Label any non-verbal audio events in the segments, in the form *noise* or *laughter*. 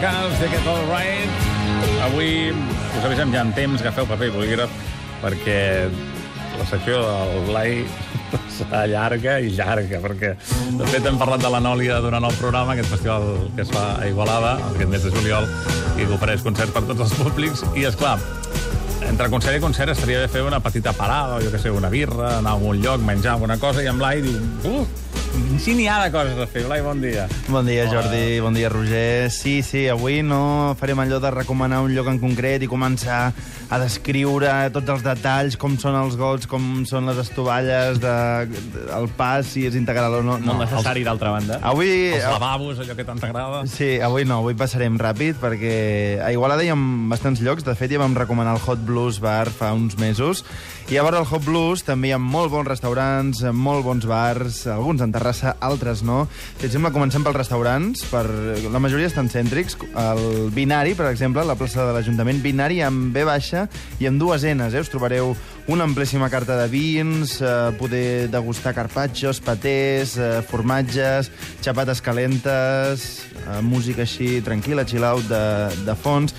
Cars, Take It All Right. Avui us avisem ja en temps, agafeu paper i bolígraf, perquè la secció del Blai *laughs* serà llarga i llarga, perquè de fet hem parlat de l'Anòlia durant el programa, aquest festival que es fa a Igualada, aquest mes de juliol, i que ofereix concerts per tots els públics, i és clar, entre concert i concert estaria bé fer una petita parada, o jo que sé, una birra, anar a algun lloc, menjar alguna cosa, i en Blai diu... Uh, si n'hi ha de coses a fer. Blai, bon dia. Bon dia, Jordi. Bon dia, Roger. Sí, sí, avui no farem allò de recomanar un lloc en concret i començar a descriure tots els detalls, com són els gots, com són les estovalles, de, de, el pas, si és integral o no. no. Molt necessari, d'altra banda. Avui... Els lavabos, allò que tant t'agrada. Sí, avui no, avui passarem ràpid perquè a Igualada hi ha bastants llocs. De fet, ja vam recomanar el Hot Blues Bar fa uns mesos. I a vora del Hot Blues també hi ha molt bons restaurants, molt bons bars, alguns en terrassa, altres no. Si et sembla, comencem pels restaurants. Per... La majoria estan cèntrics. El Binari, per exemple, la plaça de l'Ajuntament, Binari amb B baixa i amb dues N's. Eh? Us trobareu una amplíssima carta de vins, eh, poder degustar carpaccios, patés, eh, formatges, xapates calentes, eh, música així tranquil·la, chill out de, de fons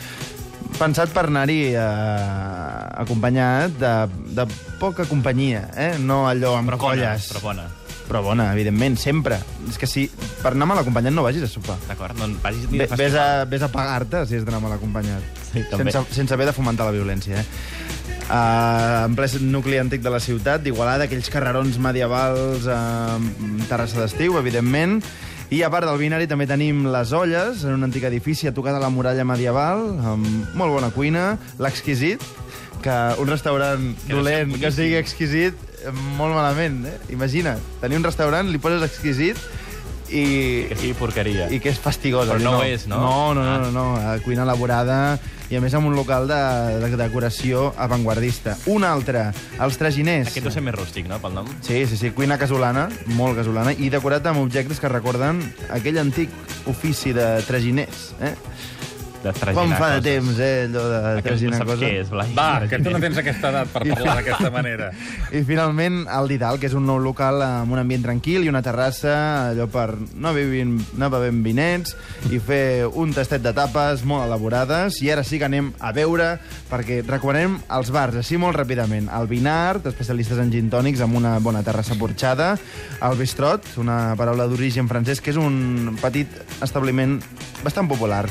pensat per anar-hi eh, acompanyat de, de poca companyia, eh? no allò amb Però bona, colles. però bona. Però bona, evidentment, sempre. És que si per anar mal acompanyat no vagis a sopar. D'acord, doncs vagis ni de ves, a, festival. ves a pagar-te si has d'anar mal acompanyat. Sí, també. sense, sense haver de fomentar la violència, eh? Uh, en ple nucli antic de la ciutat, d'Igualada, aquells carrerons medievals, uh, terrassa d'estiu, evidentment. I a part del binari també tenim les Olles, en un antic edifici a tocar de la muralla medieval, amb molt bona cuina, l'Exquisit, que un restaurant Que dolent que sigui exquisit, molt malament, eh? Imagina, tenir un restaurant, li poses exquisit i, Que sigui porqueria. i que és fastigosa. Però I no ho és, no? No, no, no, Ah. no, no. A cuina elaborada i a més amb un local de, de decoració avantguardista. Un altre, els traginers. Aquest deu ser més rústic, no, pel nom? Sí, sí, sí, cuina casolana, molt casolana, i decorat amb objectes que recorden aquell antic ofici de traginers. Eh? De traginar Com fa de temps, eh, allò de traginar no coses. què és, Blai. Va, que tu no tens aquesta edat per parlar d'aquesta manera. I finalment el Didal, que és un nou local amb un ambient tranquil i una terrassa, allò per anar bevent, anar bevent vinets i fer un tastet de tapes molt elaborades. I ara sí que anem a veure, perquè recomanem els bars, així molt ràpidament. El Binart, especialistes en gin tònics, amb una bona terrassa porxada. El Bistrot, una paraula d'origen francès, que és un petit establiment bastant popular.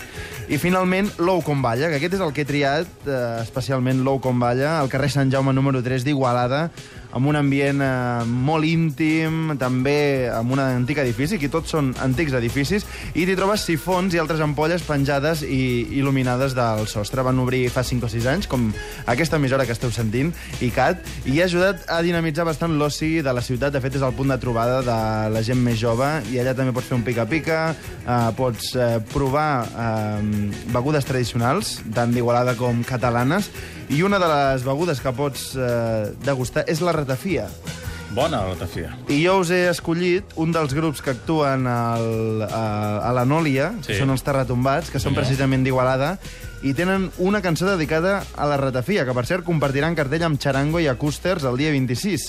I finalment, l'Ou com Balla, que aquest és el que he triat, eh, especialment l'Ou com Balla, al carrer Sant Jaume número 3 d'Igualada, amb un ambient eh, molt íntim, també amb un antic edifici, que tots són antics edificis, i t'hi trobes sifons i altres ampolles penjades i il·luminades del sostre. Van obrir fa 5 o 6 anys, com aquesta emissora que esteu sentint, ICAT, i ha ajudat a dinamitzar bastant l'oci de la ciutat. De fet, és el punt de trobada de la gent més jove, i allà també pots fer un pica-pica, eh, pots eh, provar eh, begudes tradicionals, tant d'Igualada com catalanes, i una de les begudes que pots eh, degustar és la ratafia. Bona, la ratafia. I jo us he escollit un dels grups que actuen al, a, a la Nòlia, sí. Que són els Terratombats, que són Senyor. precisament d'Igualada, i tenen una cançó dedicada a la ratafia, que per cert compartiran cartell amb Charango i Acústers el dia 26.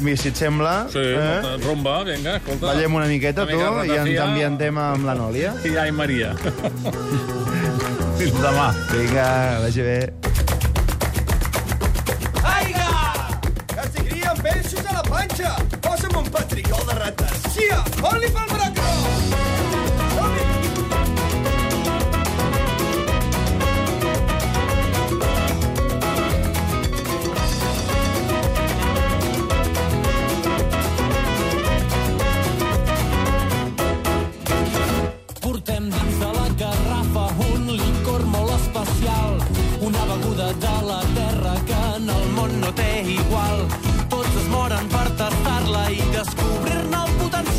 I si et sembla, Sí, eh? rumba, vinga, escolta. ballem una miqueta, Una tu, mica i ens ambientem amb la Nòlia. I ai, Maria. Fins demà. Vinga, vagi bé. Patricol de rates! Xia! Oli pel bracó!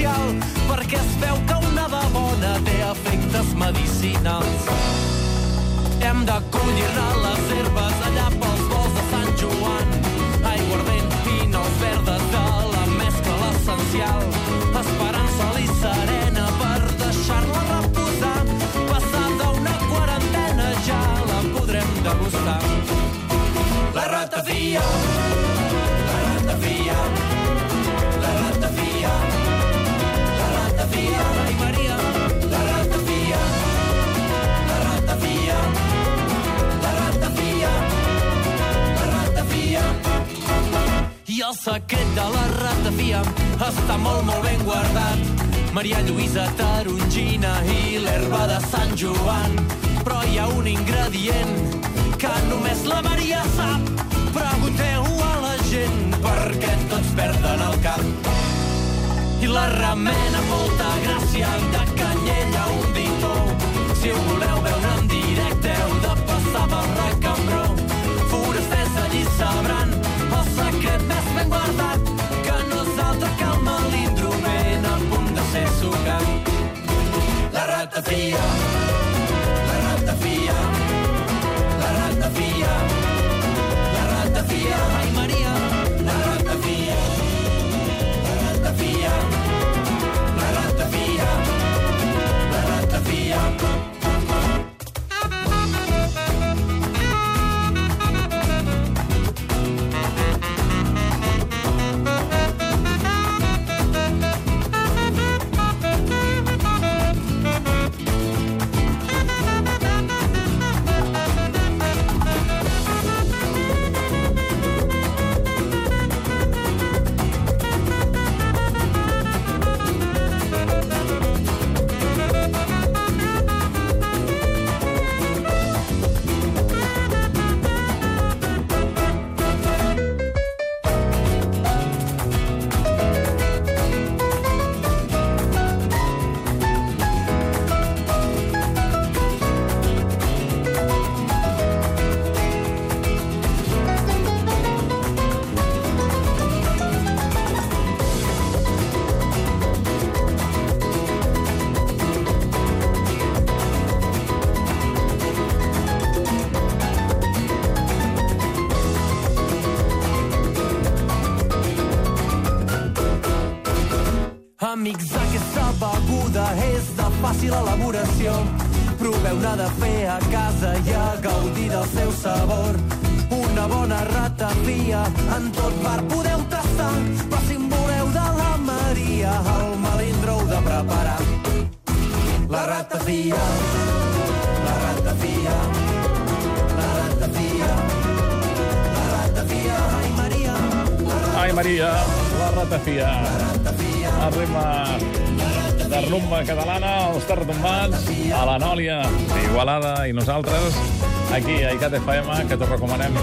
El potencial, perquè es veu que una de bona té efectes medicinals. Hem de collir-ne les herbes allà pels vols de Sant Joan. Aiguardent, pinols verdes de la mescla l'essencial. Està molt, molt ben guardat. Maria Lluïsa Tarongina i l'herba de Sant Joan. Però hi ha un ingredient que només la Maria sap. Pregunteu a la gent perquè tots perden el cap. I la remena molta gràcia de canyella un ditó. Si ho voleu La ratafia, la Amics, aquesta beguda és de fàcil elaboració. Proveu-ne de fer a casa i a gaudir del seu sabor. Una bona ratafia en tot bar podeu tastar, però si en voleu de la Maria, el melindro heu de preparar. La ratafia, la Ai, Maria, la ratafia. El ritme de rumba catalana, els tartombats, a la Nòlia, Igualada i nosaltres, aquí a ICAT FM, que t'ho recomanem